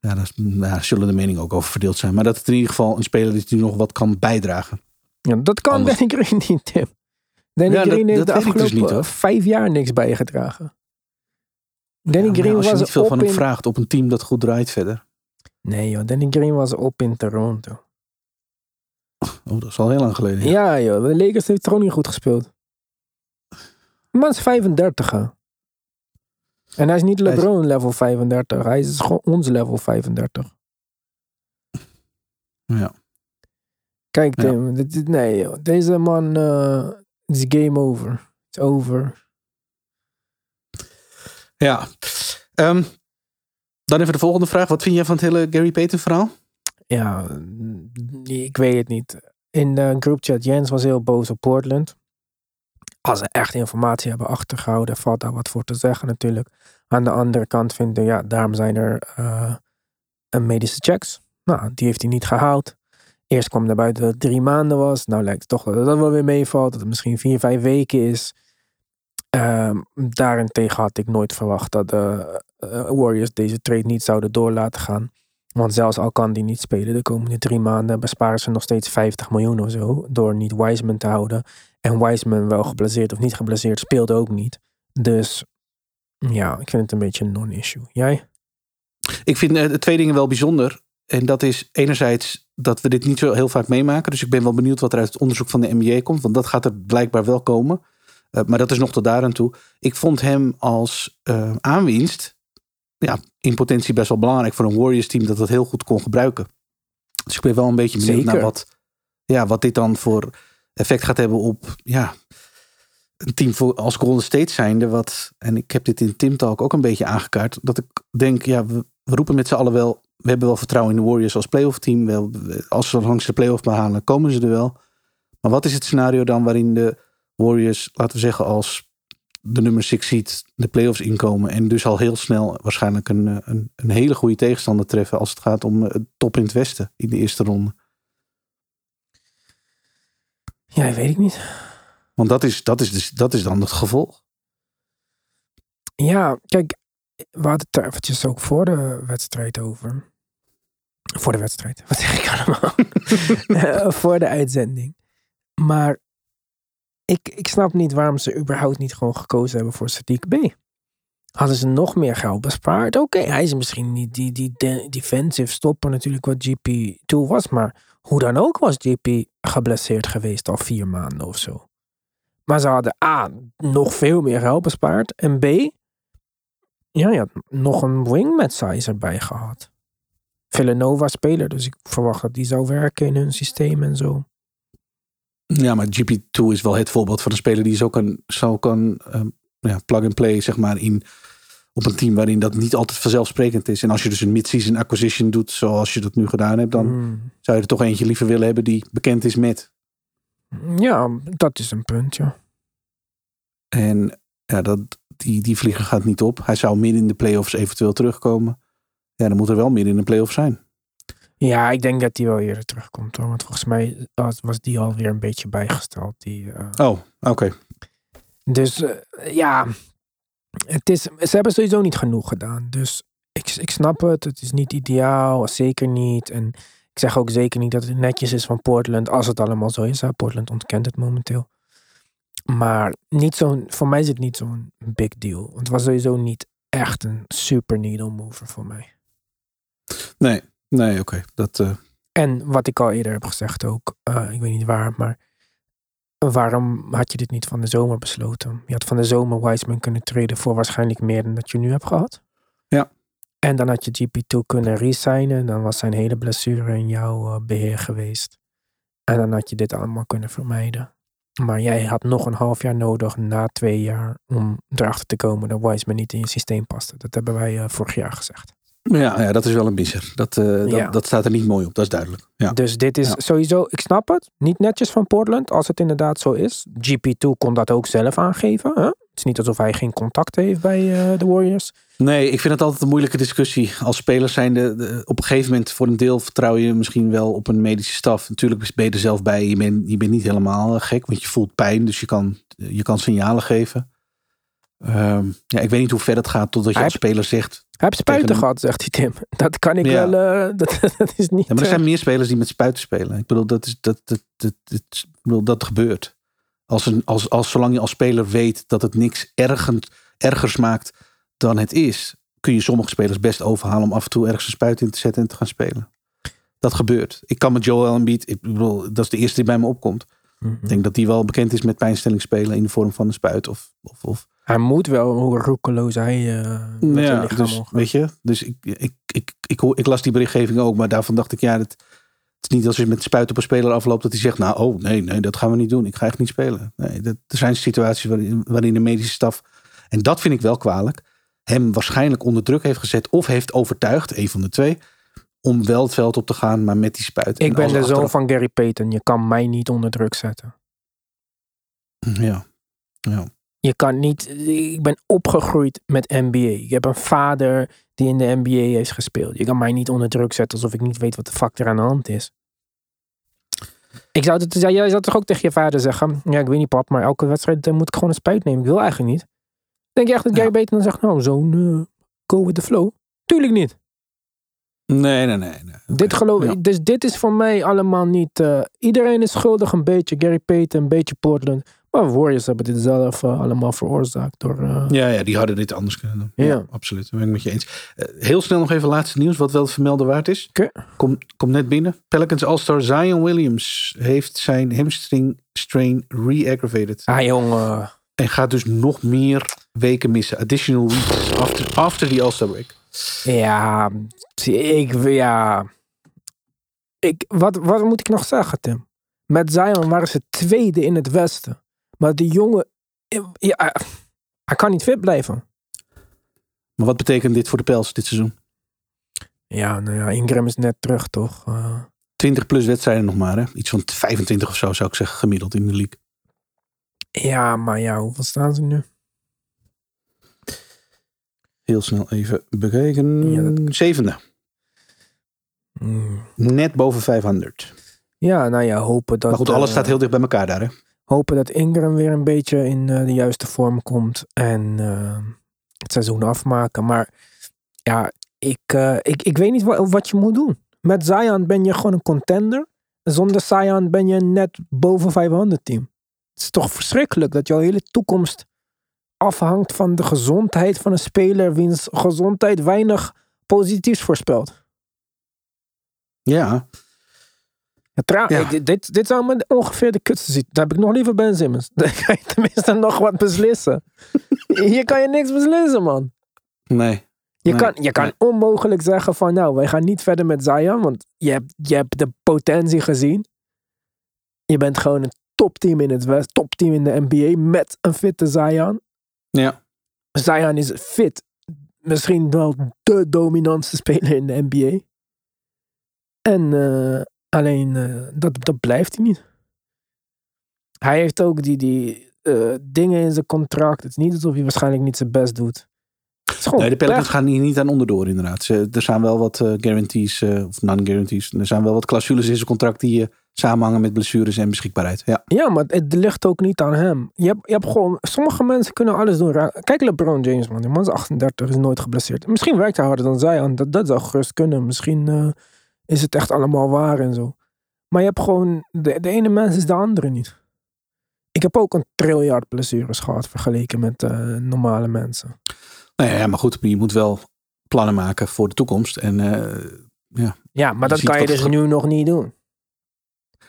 Ja, daar daar zullen de meningen ook over verdeeld zijn. Maar dat het in ieder geval een speler is die nog wat kan bijdragen. Ja, dat kan Anders. Danny Green niet, Tim. Danny Ja, dat- Green heeft dat de dus afgelopen niet, hoor. vijf jaar niks bijgedragen. Danny Ja, Green als je was niet veel van hem in... vraagt op een team dat goed draait verder. Nee joh, Danny Green was op in Toronto. Oh, dat is al heel lang geleden. Ja, joh, de Lakers heeft ook niet goed gespeeld. De man is 35 hè. En hij is niet is- LeBron level 35. Hij is gewoon ons level 35. Ja. Kijk Ja. Tim, dit, dit- nee joh. Deze man eh is game over. It's over. Ja. Ehm, dan even de volgende vraag. Wat vind jij van het hele Gary Payton verhaal? Ja, ik weet het niet. In de groupchat, Jens was heel boos op Portland. Als ze echt informatie hebben achtergehouden, valt daar wat voor te zeggen natuurlijk. Aan de andere kant vinden, ja, daarom zijn er een medische checks. Nou, die heeft hij niet gehaald. Eerst kwam naar buiten dat het drie maanden was. Nou lijkt het toch dat dat wel weer meevalt. Dat het misschien vier, vijf weken is. Ehm, daarentegen had ik nooit verwacht dat de eh, Warriors deze trade niet zouden door laten gaan. Want zelfs al kan die niet spelen de komende drie maanden, besparen ze nog steeds 50 miljoen of zo. Door niet Wiseman te houden. En Wiseman, wel geblesseerd of niet geblesseerd, speelde ook niet. Dus ja, ik vind het een beetje een non-issue. Jij? Ik vind eh, twee dingen wel bijzonder. En dat is enerzijds dat we dit niet zo heel vaak meemaken. Dus ik ben wel benieuwd wat er uit het onderzoek van de NBA komt. Want dat gaat er blijkbaar wel komen. Uh, maar dat is nog tot daar aan toe. Ik vond hem als uh, aanwinst ja, in potentie best wel belangrijk voor een Warriors team dat dat heel goed kon gebruiken. Dus ik ben wel een beetje benieuwd Zeker. naar wat, ja, wat dit dan voor effect gaat hebben op ja, een team voor, als Golden State zijnde. Wat, en ik heb dit in Tim Talk ook een beetje aangekaart. Dat ik denk, ja, we, we roepen met z'n allen wel. We hebben wel vertrouwen in de Warriors als playoff team. Wel, als ze langs de playoff behalen, komen ze er wel. Maar wat is het scenario dan waarin de Warriors, laten we zeggen, als de nummer 6 seed de playoffs inkomen. En dus al heel snel waarschijnlijk een, een, een hele goede tegenstander treffen als het gaat om het top in het westen in de eerste ronde. Ja, weet ik niet. Want dat is, dat is, dus, dat is dan het gevolg. Ja, kijk, we hadden het eventjes ook voor de wedstrijd over. Voor de wedstrijd, wat zeg ik allemaal? uh, voor de uitzending. Maar ik, ik snap niet waarom ze überhaupt niet gewoon gekozen hebben voor Sadiq B. Hadden ze nog meer geld bespaard? Oké, hij is misschien niet die, die de, defensive stopper natuurlijk wat GP2 was. Maar hoe dan ook was GP geblesseerd geweest al vier maanden of zo. Maar ze hadden A, nog veel meer geld bespaard. En B, ja, je nog een wingman size erbij gehad. Villanova speler, dus ik verwacht dat die zou werken in hun systeem en zo. Ja, maar GP2 is wel het voorbeeld van een speler die zo kan, zo kan um, ja, plug-and-play, zeg maar, in, op een team waarin dat niet altijd vanzelfsprekend is. En als je dus een mid-season acquisition doet, zoals je dat nu gedaan hebt, dan mm. zou je er toch eentje liever willen hebben die bekend is met. Ja, dat is een punt, ja. En ja, dat, die, die vlieger gaat niet op. Hij zou midden in de playoffs eventueel terugkomen. Ja, dan moet er wel midden in de playoffs zijn. Ja, ik denk dat die wel eerder terugkomt hoor. Want volgens mij was die alweer een beetje bijgesteld. Die, uh... Oh, oké. Okay. Dus uh, ja, het is, ze hebben sowieso niet genoeg gedaan. Dus ik, ik snap het. Het is niet ideaal, zeker niet. En ik zeg ook zeker niet dat het netjes is van Portland. Als het allemaal zo is. Hè. Portland ontkent het momenteel. Maar niet zo'n, voor mij is het niet zo'n big deal. Want het was sowieso niet echt een super needle mover voor mij. Nee, Nee, oké. Okay. Dat. Uh... En wat ik al eerder heb gezegd ook, uh, ik weet niet waar, maar waarom had je dit niet van de zomer besloten? Je had van de zomer Wiseman kunnen treden voor waarschijnlijk meer dan dat je nu hebt gehad. Ja. En dan had je GP2 kunnen resignen. Dan was zijn hele blessure in jouw uh, beheer geweest. En dan had je dit allemaal kunnen vermijden. Maar jij had nog een half jaar nodig na twee jaar om erachter te komen dat Wiseman niet in je systeem paste. Dat hebben wij vorig jaar gezegd. Ja, ja, dat is wel een misser. Dat, uh, dat, ja. dat, staat er niet mooi op, dat is duidelijk. Ja. Dus dit is ja. sowieso, ik snap het, niet netjes van Portland als het inderdaad zo is. GP2 kon dat ook zelf aangeven. Hè? Het is niet alsof hij geen contact heeft bij uh, de Warriors. Nee, ik vind het altijd een moeilijke discussie. Als spelers zijn de, de, op een gegeven moment voor een deel vertrouw je misschien wel op een medische staf. Natuurlijk ben je er zelf bij. Je bent, je bent niet helemaal gek, want je voelt pijn. Dus je kan, je kan signalen geven. Um, ja, ik weet niet hoe ver het gaat totdat je als speler zegt. Hij heeft spuiten hem... gehad, zegt hij Tim. Dat kan ik ja. wel. Uh, dat, dat, is niet. Ja, maar er zijn meer spelers die met spuiten spelen. Ik bedoel, dat, is, dat, dat, dat, dat, bedoel, dat gebeurt. Als een, als, als, zolang je als speler weet dat het niks ergend, ergers maakt dan het is, kun je sommige spelers best overhalen om af en toe ergens een spuit in te zetten en te gaan spelen. Dat gebeurt. Ik kan met Joel Embiid, ik bedoel, dat is de eerste die bij me opkomt. Mm -hmm. Ik denk dat die wel bekend is met pijnstelling spelen in de vorm van een spuit of, of, of hij moet wel hoe roekeloos hij uh, met ja, lichaam dus, weet je, dus ik, ik, ik, ik, ik, ik las die berichtgeving ook, maar daarvan dacht ik, ja, het, het is niet als je met spuit op een speler afloopt dat hij zegt, nou, oh nee, nee, dat gaan we niet doen. Ik ga echt niet spelen. Nee, dat, er zijn situaties waarin, waarin de medische staf, en dat vind ik wel kwalijk, hem waarschijnlijk onder druk heeft gezet of heeft overtuigd, een van de twee, om wel het veld op te gaan, maar met die spuit. Ik En ben de zoon van Gary Payton. Je kan mij niet onder druk zetten. Ja. ja. Je kan niet. Ik ben opgegroeid met NBA. Ik heb een vader die in de NBA heeft gespeeld. Je kan mij niet onder druk zetten alsof ik niet weet wat de fuck er aan de hand is. Ik zou het, ja, jij zou toch ook tegen je vader zeggen: Ja, ik weet niet, pap, maar elke wedstrijd eh, moet ik gewoon een spuit nemen. Ik wil eigenlijk niet. Denk je echt dat Ja. jij beter dan zegt: Nou, zo'n eh, go with the flow? Tuurlijk niet. Nee, nee, nee. nee. Dit geloof Ja. ik. Dus dit is voor mij allemaal niet. eh, iedereen is schuldig een beetje. Gary Payton, een beetje Portland. Maar Warriors hebben dit zelf eh, allemaal veroorzaakt door. eh, Ja, ja, die hadden dit anders kunnen doen. Ja. absoluut. Dat ben ik met je eens. Eh, heel snel nog even laatste nieuws, wat wel vermelden waard is. Oké. Kom, kom net binnen. Pelicans All-Star Zion Williams heeft zijn hamstring strain re-aggravated. Ah, jongen. En gaat dus nog meer weken missen. Additional weeks after, after the All-Star break. Ja, zie, ik, ja. Ik, wat, wat moet ik nog zeggen, Tim? Met Zion waren ze tweede in het Westen. Maar die jongen, ja, hij kan niet fit blijven. Maar wat betekent dit voor de Pels dit seizoen? Ja, nou ja, Ingram is net terug, toch? Eh, 20 plus wedstrijden nog maar. Hè? Iets van 25 of zo zou ik zeggen gemiddeld in de league. ja, maar ja, hoeveel staan ze nu? Heel snel even. Ja, dat- Zevende. Hmm. Net boven 500. Ja, nou ja, hopen dat... Maar goed, alles eh, staat heel dicht bij elkaar daar. Hè? Hopen dat Ingram weer een beetje in eh, de juiste vorm komt. En eh, het seizoen afmaken. Maar ja, ik, eh, ik, ik weet niet wat, je moet doen. Met Zion ben je gewoon een contender. Zonder Zion ben je net boven 500 team. Het is toch verschrikkelijk dat jouw hele toekomst afhangt van de gezondheid van een speler. Wiens gezondheid weinig positiefs voorspelt. Ja. Ja. ik- dit, dit zou me ongeveer de kutste zien. Dan heb ik nog liever Ben Simmons. Dan kan je tenminste nog wat beslissen. Hier kan je niks beslissen, man. Nee. Je Nee, kan, je kan onmogelijk zeggen van, nou, wij gaan niet verder met Zion, want je hebt, je hebt de potentie gezien. Je bent gewoon een topteam in het West, topteam in de NBA met een fitte Zion. Ja. Zion is fit. Misschien wel de dominantste speler in de NBA. En eh, alleen, eh, dat, dat blijft hij niet. Hij heeft ook die, die eh, dingen in zijn contract. Het is niet alsof hij waarschijnlijk niet zijn best doet. Nee, de Pelicans gaan hier niet aan onderdoor inderdaad. Ze, er zijn wel wat eh, guarantees, of non-guarantees. Er zijn wel wat clausules in zijn contract die samenhangen met blessures en beschikbaarheid. Ja. Ja, maar het ligt ook niet aan hem. Je hebt, je hebt gewoon, sommige mensen kunnen alles doen. Kijk LeBron James, man. Die man is 38, is nooit geblesseerd. Misschien werkt hij harder dan zij aan. Dat, dat zou gerust kunnen. Misschien is het echt allemaal waar en zo. Maar je hebt gewoon, de, de ene mens is de andere niet. Ik heb ook een triljard blessures gehad vergeleken met eh, normale mensen. Nou ja, ja, maar goed, je moet wel plannen maken voor de toekomst. En eh, Ja, maar Je dat kan je dus nu nog niet doen.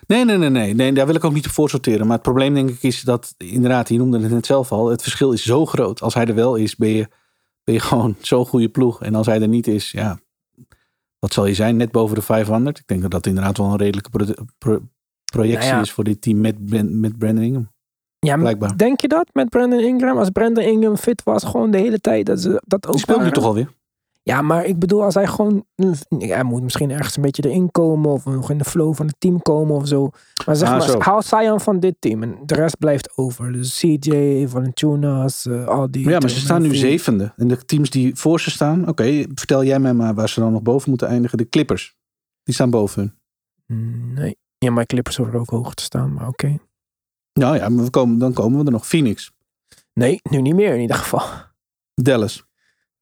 Nee, nee, nee, nee, nee. Daar wil ik ook niet voor sorteren. Maar het probleem denk ik is dat, inderdaad, je noemde het net zelf al. Het verschil is zo groot. Als hij er wel is, ben je, ben je gewoon zo'n goede ploeg. En als hij er niet is, ja, wat zal je zijn? Net boven de 500. Ik denk dat dat inderdaad wel een redelijke pro- pro- projectie Nou ja. is voor dit team met, met Brandon Ingram. Ja, Blijkbaar. denk je dat met Brandon Ingram? Als Brandon Ingram fit was, gewoon de hele tijd dat ze dat ook Die speelt nu toch alweer? Ja, maar ik bedoel, als hij gewoon. ja, Hij moet misschien ergens een beetje erin komen. Of nog in de flow van het team komen of zo. Maar zeg Ah, maar, zo. haal Zion van dit team. En de rest blijft over. Dus CJ, Valanciunas, eh, al die. Ja, maar ze staan nu zevende. En de teams die voor ze staan, oké, vertel jij mij maar waar ze dan nog boven moeten eindigen. De Clippers. Die staan boven hun. Nee. Ja, maar Clippers horen ook hoger te staan. Maar oké. Nou ja, maar we komen, dan komen we er nog. Phoenix. Nee, nu niet meer in ieder geval. Dallas.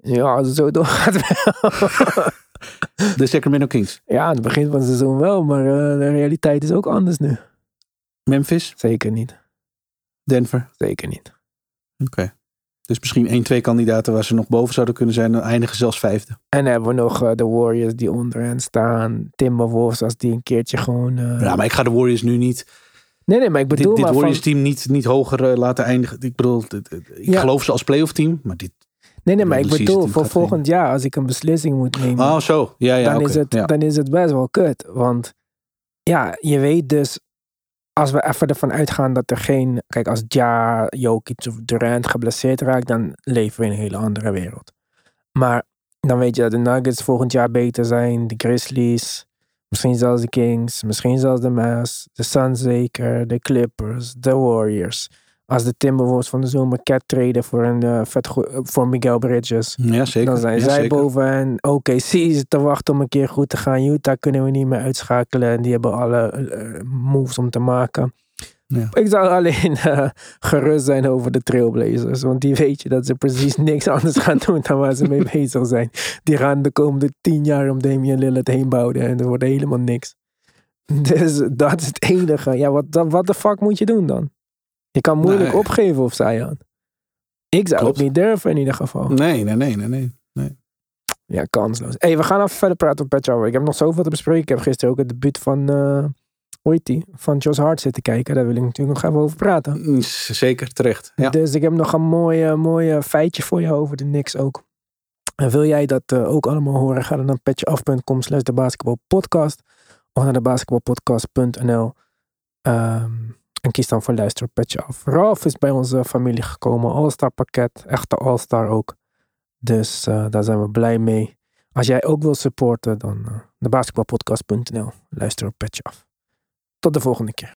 Ja, als het zo doorgaat wel. De Sacramento Kings. ja, aan het begin van het seizoen wel. Maar eh, de realiteit is ook anders nu. Memphis. Zeker niet. Denver. Zeker niet. Oké. Dus misschien één, twee kandidaten waar ze nog boven zouden kunnen zijn. Dan eindigen zelfs vijfde. En dan hebben we nog eh, de Warriors die onder hen staan. Timberwolves als die een keertje gewoon... eh, Ja, maar ik ga de Warriors nu niet... Nee, nee, maar ik bedoel dit dit maar van- Warriors team niet, niet hoger laten eindigen. Ik bedoel, dit- ik Ja. geloof ze als playoff team. Maar dit... Nee, nee, maar ik bedoel voor volgend jaar als ik een beslissing moet nemen, Oh, zo. Ja, ja, dan, is het, ja. dan is het best wel kut. Want ja, je weet dus, als we even ervan uitgaan dat er geen, kijk, als Ja, Jokic of Durant geblesseerd raakt, dan leven we in een hele andere wereld. Maar dan weet je dat de Nuggets volgend jaar beter zijn. De Grizzlies. Misschien zelfs de Kings. Misschien zelfs de Mavs. De Suns zeker. De Clippers. De Warriors. Als de Timberwolves van de zomer cat traden voor, een, eh, vet goe- voor Miguel Bridges. Ja, zeker. Dan zijn Ja, zij zeker. boven en OKC is te wachten om een keer goed te gaan. Utah kunnen we niet meer uitschakelen. En die hebben alle eh, moves om te maken. Ja. Ik zou alleen eh, gerust zijn over de Trailblazers. Want die weet je dat ze precies niks anders gaan doen dan waar ze mee bezig zijn. Die gaan de komende tien jaar om Damian Lillard heen bouwen. En er wordt helemaal niks. Dus dat is het enige. Ja, wat de fuck moet je doen dan? Je kan moeilijk Nee. opgeven of Zion. Ik zou Klopt. het niet durven in ieder geval. Nee, nee, nee, nee, nee. Ja, kansloos. hey, we gaan even verder praten op Pet. Ik heb nog zoveel te bespreken. Ik heb gisteren ook het debuut van, eh hoe heet die? Van Josh Hart zitten kijken. Daar wil ik natuurlijk nog even over praten. Mm, Zeker, terecht. Ja. Dus ik heb nog een mooi, mooi feitje voor je over de Knicks ook. En wil jij dat eh, ook allemaal horen? Ga dan naar petjeaf.com slash de basketbalpodcast. Of naar de basketbalpodcast.nl. en kies dan voor luister op Petje Af. Ralf is bij onze familie gekomen. All-star pakket. Echte All-star ook. Dus eh, daar zijn we blij mee. Als jij ook wil supporten, dan uh, de basketbalpodcast.nl. Luister op Petje Af. Tot de volgende keer.